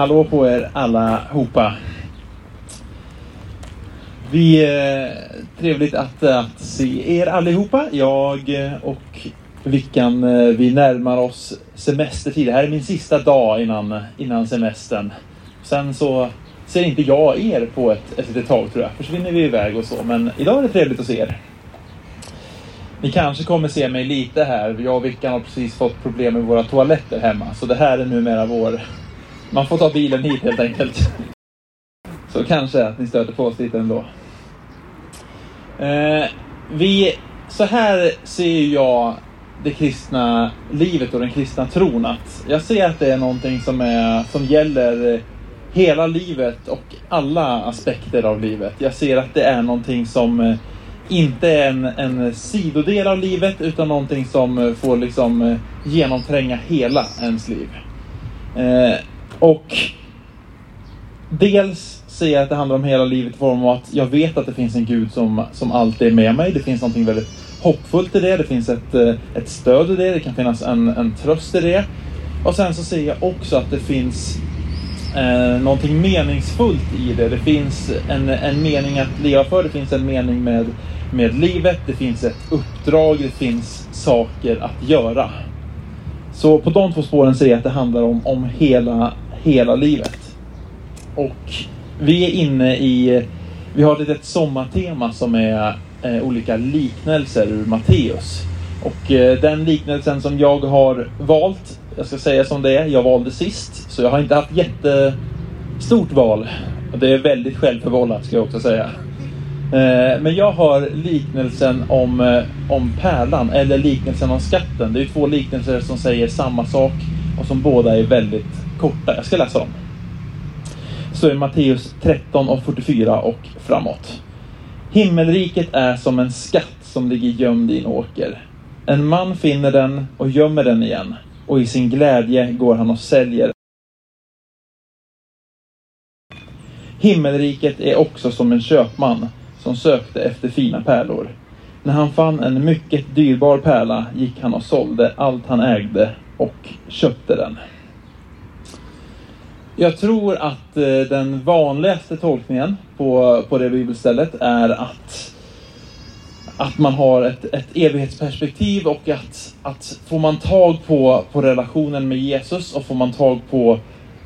Hallå på er allihopa. Vi, eh, trevligt att, att se er allihopa. Jag eh, och Vickan, eh, vi närmar oss semestertid. Det här är min sista dag innan, innan semestern. Sen så ser inte jag er på ett, ett litet tag tror jag. Försvinner vi iväg och så. Men idag är det trevligt att se er. Ni kanske kommer se mig lite här. Jag och Vickan har precis fått problem med våra toaletter hemma. Så det här är numera vår... Man får ta bilen hit helt enkelt. Så kanske att ni stöter på oss lite ändå. Eh, vi, så här ser jag det kristna livet och den kristna tron. Att jag ser att det är någonting som, är, som gäller hela livet och alla aspekter av livet. Jag ser att det är någonting som inte är en, en sidodel av livet utan någonting som får liksom genomtränga hela ens liv. Eh, och dels ser jag att det handlar om hela livet i form av att jag vet att det finns en Gud som, som alltid är med mig. Det finns någonting väldigt hoppfullt i det. Det finns ett, eh, ett stöd i det. Det kan finnas en, en tröst i det. Och sen så ser jag också att det finns eh, någonting meningsfullt i det. Det finns en, en mening att leva för. Det finns en mening med, med livet. Det finns ett uppdrag. Det finns saker att göra. Så på de två spåren ser jag att det handlar om, om hela, hela livet. Och vi är inne i, vi har ett litet sommartema som är eh, olika liknelser ur Matteus. Och eh, den liknelsen som jag har valt, jag ska säga som det är, jag valde sist. Så jag har inte haft jättestort val. Och det är väldigt självförvållat ska jag också säga. Eh, men jag har liknelsen om, eh, om pärlan, eller liknelsen om skatten. Det är två liknelser som säger samma sak och som båda är väldigt korta. Jag ska läsa dem. Så är Matteus 13 och 44 och framåt. Himmelriket är som en skatt som ligger gömd i en åker. En man finner den och gömmer den igen och i sin glädje går han och säljer. Himmelriket är också som en köpman som sökte efter fina pärlor. När han fann en mycket dyrbar pärla gick han och sålde allt han ägde och köpte den. Jag tror att eh, den vanligaste tolkningen på, på det bibelstället är att, att man har ett, ett evighetsperspektiv och att, att får man tag på, på relationen med Jesus och får man tag på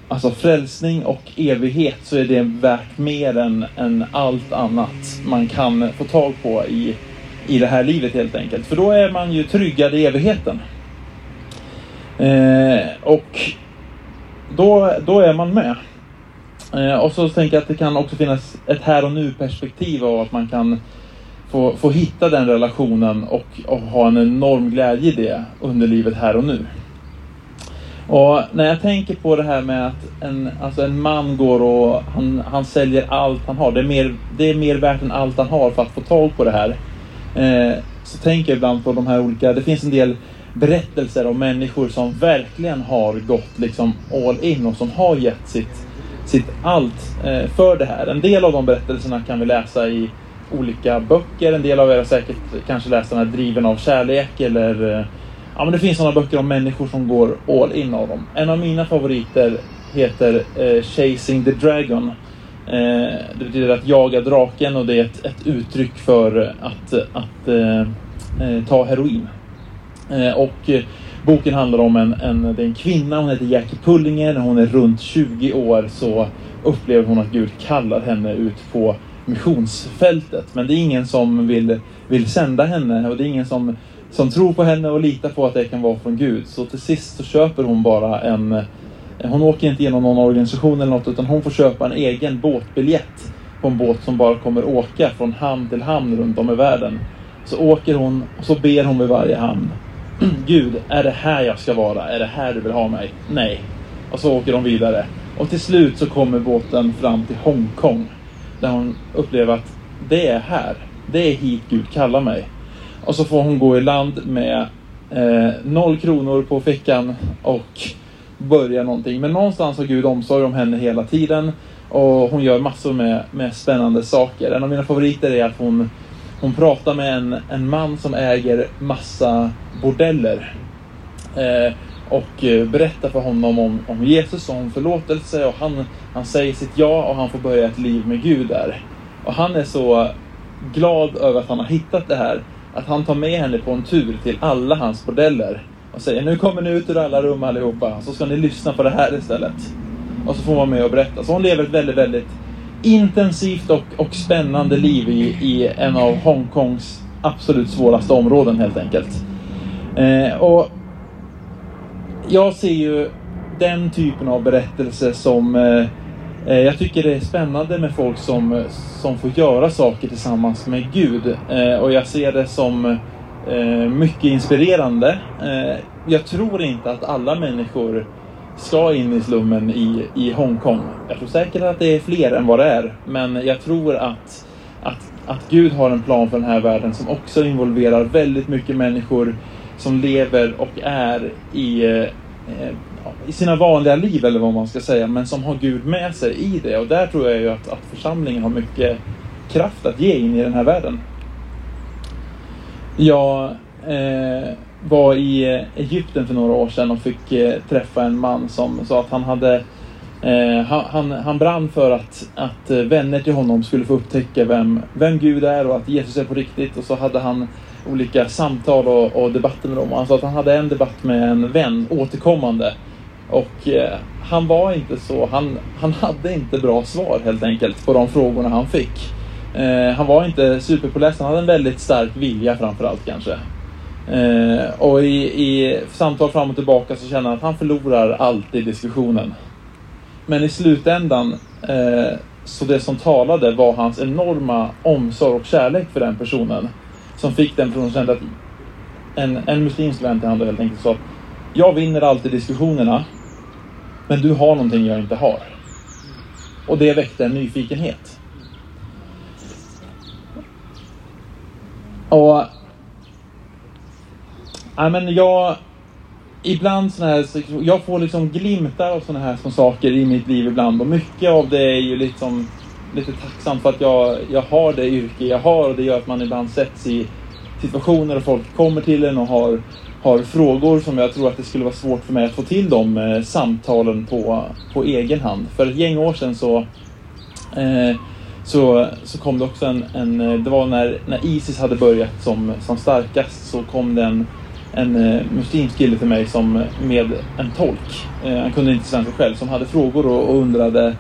alltså frälsning och evighet så är det värt mer än, än allt annat man kan få tag på i, i det här livet helt enkelt. För då är man ju tryggad i evigheten. Eh, och då, då är man med. Eh, och så tänker jag att det kan också finnas ett här och nu perspektiv av att man kan få, få hitta den relationen och, och ha en enorm glädje i det under livet här och nu. Och när jag tänker på det här med att en, alltså en man går och han, han säljer allt han har. Det är, mer, det är mer värt än allt han har för att få tag på det här. Eh, så tänker jag ibland på de här olika, det finns en del berättelser om människor som verkligen har gått liksom all in och som har gett sitt, sitt allt eh, för det här. En del av de berättelserna kan vi läsa i olika böcker. En del av er har säkert kanske läst den här Driven av kärlek eller eh, Ja men det finns sådana böcker om människor som går all in av dem. En av mina favoriter heter eh, Chasing the Dragon. Eh, det betyder att jaga draken och det är ett, ett uttryck för att, att eh, eh ta heroin. Eh, och eh, boken handlar om en, en, det är en kvinna, hon heter Jackie Pullinger. När hon är runt 20 år så upplever hon att Gud kallar henne ut på missionsfältet. Men det är ingen som vill, vill sända henne och det är ingen som, som tror på henne och litar på att det kan vara från Gud. Så till sist så köper hon bara en... Eh, hon åker inte genom någon organisation eller något utan hon får köpa en egen båtbiljett på en båt som bara kommer åka från hamn till hamn runt om i världen. Så åker hon och så ber hon vid varje hamn. Gud, är det här jag ska vara? Är det här du vill ha mig? Nej. Och så åker de vidare. Och till slut så kommer båten fram till Hongkong. Där hon upplever att det är här. Det är hit Gud kallar mig. Och så får hon gå i land med eh, noll kronor på fickan och börja någonting. Men någonstans har Gud omsorg om henne hela tiden. Och hon gör massor med, med spännande saker. En av mina favoriter är att hon hon pratar med en, en man som äger massa bordeller. Eh, och eh, berättar för honom om, om Jesus och om förlåtelse och han, han säger sitt ja och han får börja ett liv med Gud där. Och han är så glad över att han har hittat det här att han tar med henne på en tur till alla hans bordeller och säger nu kommer ni ut ur alla rum allihopa så ska ni lyssna på det här istället. Och så får man med och berätta. Så hon lever ett väldigt, väldigt intensivt och, och spännande liv i, i en av Hongkongs absolut svåraste områden helt enkelt. Eh, och jag ser ju den typen av berättelse som eh, eh, jag tycker det är spännande med folk som, som får göra saker tillsammans med Gud. Eh, och jag ser det som eh, mycket inspirerande. Eh, jag tror inte att alla människor ska in i slummen i, i Hongkong. Jag tror säkert att det är fler än vad det är, men jag tror att, att, att Gud har en plan för den här världen som också involverar väldigt mycket människor som lever och är i, eh, i sina vanliga liv, eller vad man ska säga, men som har Gud med sig i det. Och där tror jag ju att, att församlingen har mycket kraft att ge in i den här världen. Jag Eh, var i eh, Egypten för några år sedan och fick eh, träffa en man som sa att han hade eh, han, han brann för att, att eh, vänner till honom skulle få upptäcka vem, vem Gud är och att Jesus är på riktigt. Och så hade han olika samtal och, och debatter med dem. Han sa att han hade en debatt med en vän återkommande. Och eh, han var inte så, han, han hade inte bra svar helt enkelt på de frågorna han fick. Eh, han var inte superpåläst, han hade en väldigt stark vilja framförallt kanske. Eh, och i, i samtal fram och tillbaka så känner han att han förlorar alltid diskussionen. Men i slutändan, eh, så det som talade var hans enorma omsorg och kärlek för den personen. Som fick den personen att känna att en, en muslimsk vän till honom helt enkelt sa att jag vinner alltid diskussionerna, men du har någonting jag inte har. Och det väckte en nyfikenhet. Och... Ja, men jag... Ibland såna här... Jag får liksom glimtar av såna här små saker i mitt liv ibland och mycket av det är ju liksom lite tacksamt för att jag, jag har det yrke jag har och det gör att man ibland sätts i situationer och folk kommer till en och har, har frågor som jag tror att det skulle vara svårt för mig att få till de eh, samtalen på, på egen hand. För ett gäng år sedan så eh, så, så kom det också en, en, eh, det var när, när Isis hade börjat som, som starkast så kom det en, eh, muslimsk kille till mig som, eh, med en tolk. Eh, han kunde inte svenska själv, som hade frågor och, och, undrade.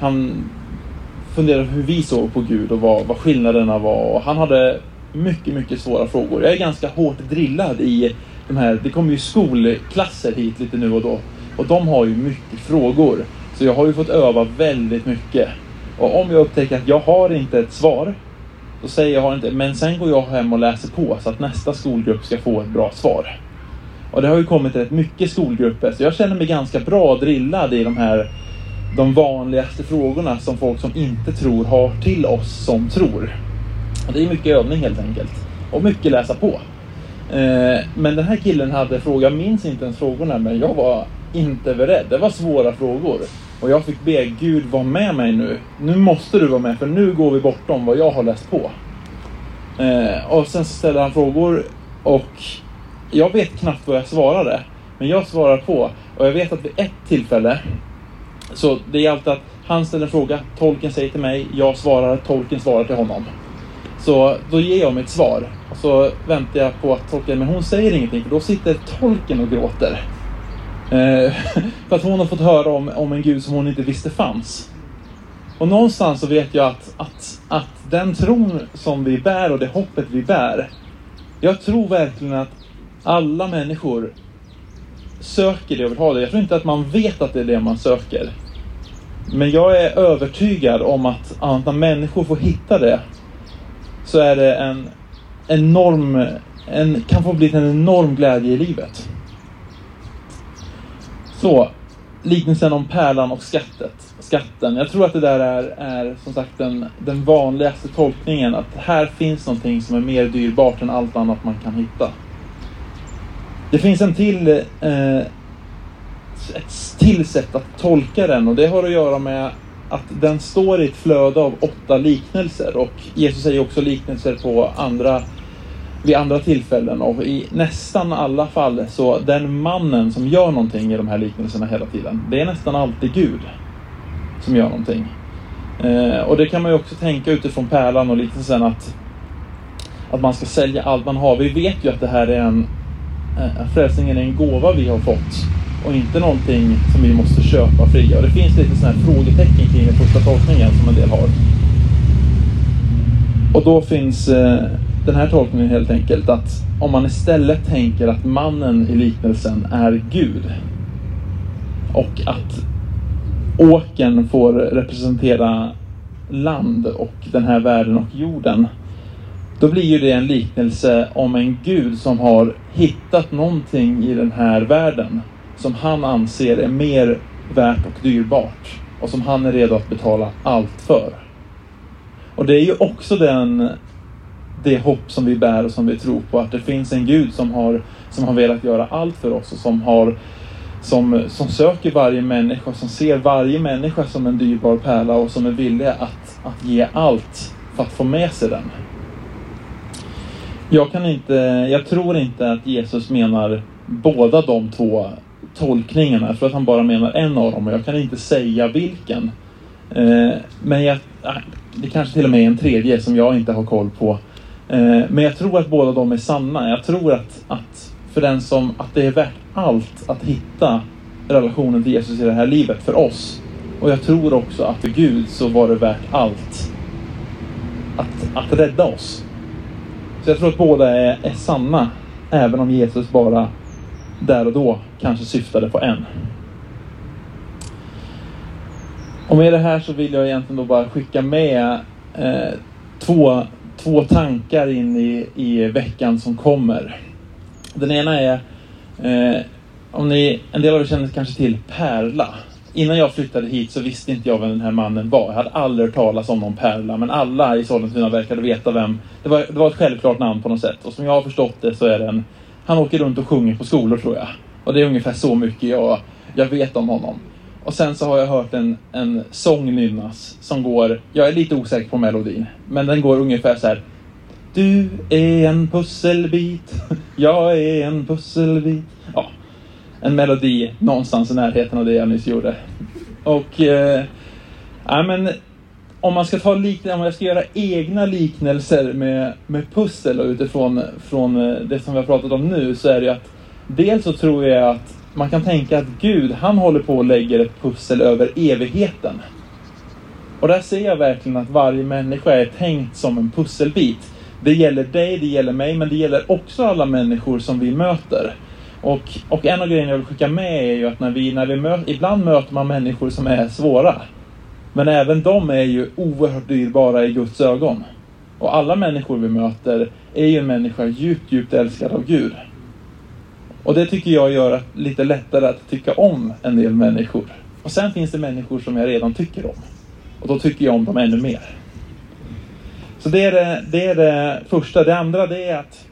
Han funderade hur vi såg på Gud och vad, vad skillnaderna var. Och han hade mycket, mycket svåra frågor. Jag är ganska hårt drillad i de här, det kommer ju skolklasser hit lite nu och då. Och de har ju mycket frågor. Så jag har ju fått öva väldigt mycket. Och om jag upptäcker att jag har inte ett svar, då säger jag har inte, men sen går jag hem och läser på så att nästa skolgrupp ska få ett bra svar. Och det har ju kommit rätt mycket skolgrupper, så jag känner mig ganska bra drillad i de här de vanligaste frågorna som folk som inte tror har till oss som tror. Och det är mycket övning helt enkelt. Och mycket läsa på. Eh, men den här killen hade frågor, jag minns inte ens frågorna, men jag var inte beredd. Det var svåra frågor. Och jag fick be Gud vara med mig nu. Nu måste du vara med för nu går vi bortom vad jag har läst på. Eh, och sen så ställer han frågor och jag vet knappt vad jag svarade. Men jag svarar på. Och jag vet att vid ett tillfälle så det är alltid att han ställer en fråga, tolken säger till mig, jag svarar, tolken svarar till honom. Så då ger jag mitt svar. Så väntar jag på att tolken, men hon säger ingenting för då sitter tolken och gråter. Eh, för att hon har fått höra om, om en gud som hon inte visste fanns. Och någonstans så vet jag att, att, att den tron som vi bär och det hoppet vi bär. Jag tror verkligen att alla människor söker det och vill ha det. Jag tror inte att man vet att det är det man söker. Men jag är övertygad om att, att när människor får hitta det så är det en enorm, en, kan få bli en enorm glädje i livet. Så, liknelsen om pärlan och skattet, skatten. Jag tror att det där är, är som sagt den, den vanligaste tolkningen. Att här finns någonting som är mer dyrbart än allt annat man kan hitta. Det finns en till, eh, ett till sätt att tolka den och det har att göra med att den står i ett flöde av åtta liknelser och Jesus säger också liknelser på andra vid andra tillfällen och i nästan alla fall så den mannen som gör någonting i de här liknelserna hela tiden, det är nästan alltid Gud som gör någonting. Eh, och det kan man ju också tänka utifrån pärlan och liknelsen att, att man ska sälja allt man har. Vi vet ju att det här är en, eh, frälsningen är en gåva vi har fått och inte någonting som vi måste köpa fria. Och det finns lite sådana här frågetecken kring den första tolkningen som en del har. Och då finns eh, den här tolkningen helt enkelt att om man istället tänker att mannen i liknelsen är Gud och att åken får representera land och den här världen och jorden. Då blir ju det en liknelse om en gud som har hittat någonting i den här världen som han anser är mer värt och dyrbart och som han är redo att betala allt för. Och det är ju också den, det hopp som vi bär och som vi tror på, att det finns en Gud som har, som har velat göra allt för oss och som, har, som, som söker varje människa, som ser varje människa som en dyrbar pärla och som är villig att, att ge allt för att få med sig den. Jag, kan inte, jag tror inte att Jesus menar båda de två tolkningarna. Jag tror att han bara menar en av dem och jag kan inte säga vilken. Eh, men jag, det kanske till och med är en tredje som jag inte har koll på. Eh, men jag tror att båda de är sanna. Jag tror att, att för den som, att det är värt allt att hitta relationen till Jesus i det här livet för oss. Och jag tror också att för Gud så var det värt allt att, att rädda oss. Så jag tror att båda är, är sanna, även om Jesus bara där och då kanske syftade på en. Och med det här så vill jag egentligen då bara skicka med eh, två, två tankar in i, i veckan som kommer. Den ena är, eh, om ni, en del av er känner kanske till Perla. Innan jag flyttade hit så visste inte jag vem den här mannen var. Jag hade aldrig hört talas om någon Perla, men alla i Sollentuna verkade veta vem. Det var, det var ett självklart namn på något sätt. Och som jag har förstått det så är det en, han åker runt och sjunger på skolor tror jag. Och det är ungefär så mycket jag, jag vet om honom. Och sen så har jag hört en, en sång nynnas som går, jag är lite osäker på melodin, men den går ungefär så här. Du är en pusselbit, jag är en pusselbit. Ja, en melodi någonstans i närheten av det jag nyss gjorde. Och, eh, ja men om man ska ta liknelser, om jag ska göra egna liknelser med, med pussel och utifrån från eh, det som vi har pratat om nu så är det ju att dels så tror jag att man kan tänka att Gud, han håller på och lägger ett pussel över evigheten. Och där ser jag verkligen att varje människa är tänkt som en pusselbit. Det gäller dig, det gäller mig, men det gäller också alla människor som vi möter. Och, och en av grejerna jag vill skicka med är ju att när vi, när vi möter, ibland möter man människor som är svåra. Men även de är ju oerhört dyrbara i Guds ögon. Och alla människor vi möter är ju en människa djupt, djupt älskad av Gud. Och det tycker jag gör det lite lättare att tycka om en del människor. Och sen finns det människor som jag redan tycker om. Och då tycker jag om dem ännu mer. Så det är det, det, är det första. Det andra det är att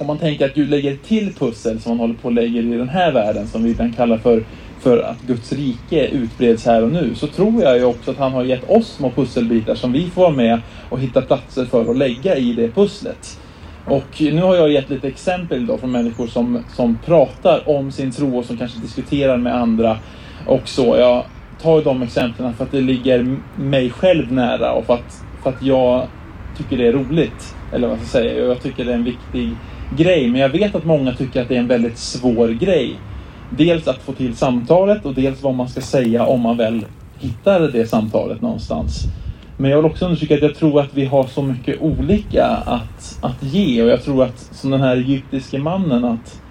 om man tänker att Gud lägger till pussel som man håller på att lägga i den här världen som vi kan kalla för, för att Guds rike utbreds här och nu så tror jag ju också att han har gett oss små pusselbitar som vi får vara med och hitta platser för att lägga i det pusslet. Och nu har jag gett lite exempel då från människor som, som pratar om sin tro och som kanske diskuterar med andra och så. Jag tar de exemplen för att det ligger mig själv nära och för att, för att jag tycker det är roligt. Eller vad ska jag säga, jag tycker det är en viktig grej. Men jag vet att många tycker att det är en väldigt svår grej. Dels att få till samtalet och dels vad man ska säga om man väl hittar det samtalet någonstans. Men jag vill också understryka att jag tror att vi har så mycket olika att, att ge och jag tror att som den här egyptiske mannen att,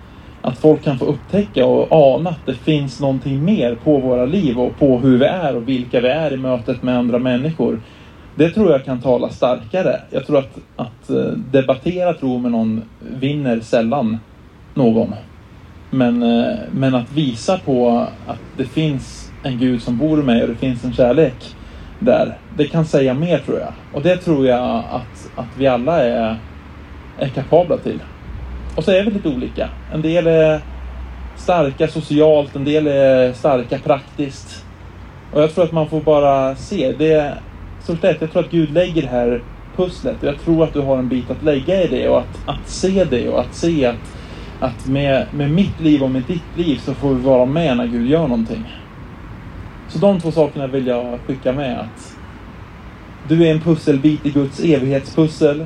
att folk kan få upptäcka och ana att det finns någonting mer på våra liv och på hur vi är och vilka vi är i mötet med andra människor. Det tror jag kan tala starkare. Jag tror att, att eh, debattera tro med någon vinner sällan någon. Men, eh, men att visa på att det finns en Gud som bor i mig och det finns en kärlek där. Det kan säga mer tror jag. Och det tror jag att, att vi alla är, är kapabla till. Och så är vi lite olika. En del är starka socialt, en del är starka praktiskt. Och jag tror att man får bara se. Det är att jag tror att Gud lägger det här pusslet. och Jag tror att du har en bit att lägga i det och att, att se det och att se att, att med, med mitt liv och med ditt liv så får vi vara med när Gud gör någonting. Så de två sakerna vill jag skicka med. att Du är en pusselbit i Guds evighetspussel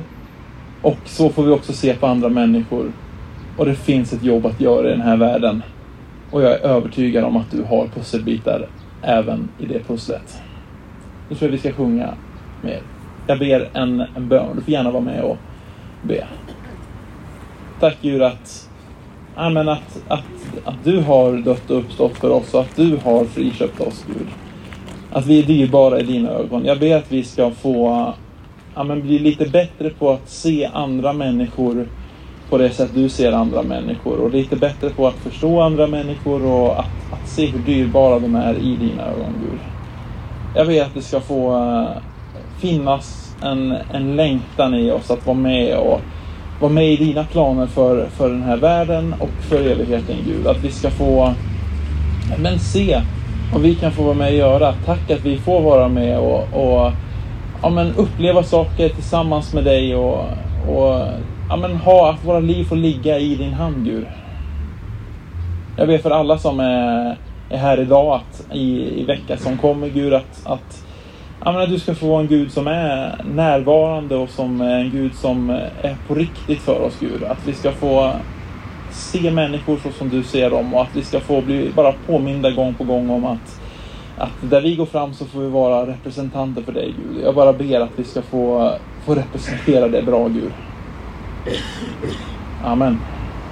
och så får vi också se på andra människor. Och det finns ett jobb att göra i den här världen. Och jag är övertygad om att du har pusselbitar även i det pusslet. Nu tror jag vi ska sjunga mer. Jag ber en, en bön. Du får gärna vara med och be. Tack Gud att, amen, att, att, att du har dött och uppstått för oss och att du har friköpt oss Gud. Att vi är dyrbara i dina ögon. Jag ber att vi ska få amen, bli lite bättre på att se andra människor på det sätt du ser andra människor och lite bättre på att förstå andra människor och att, att se hur dyrbara de är i dina ögon Gud. Jag ber att det ska få eh, finnas en, en längtan i oss att vara med och vara med i dina planer för, för den här världen och för evigheten Gud. Att vi ska få men se vad vi kan få vara med och göra. Tack att vi får vara med och, och ja, men uppleva saker tillsammans med dig och, och ja, men ha att våra liv får ligga i din hand Gud. Jag ber för alla som är, är här idag att i, i veckan som kommer Gud att, att, att du ska få vara en Gud som är närvarande och som är en Gud som är på riktigt för oss Gud. Att vi ska få se människor så som du ser dem och att vi ska få bli bara påminda gång på gång om att, att där vi går fram så får vi vara representanter för dig Gud. Jag bara ber att vi ska få, få representera det bra Gud. Amen.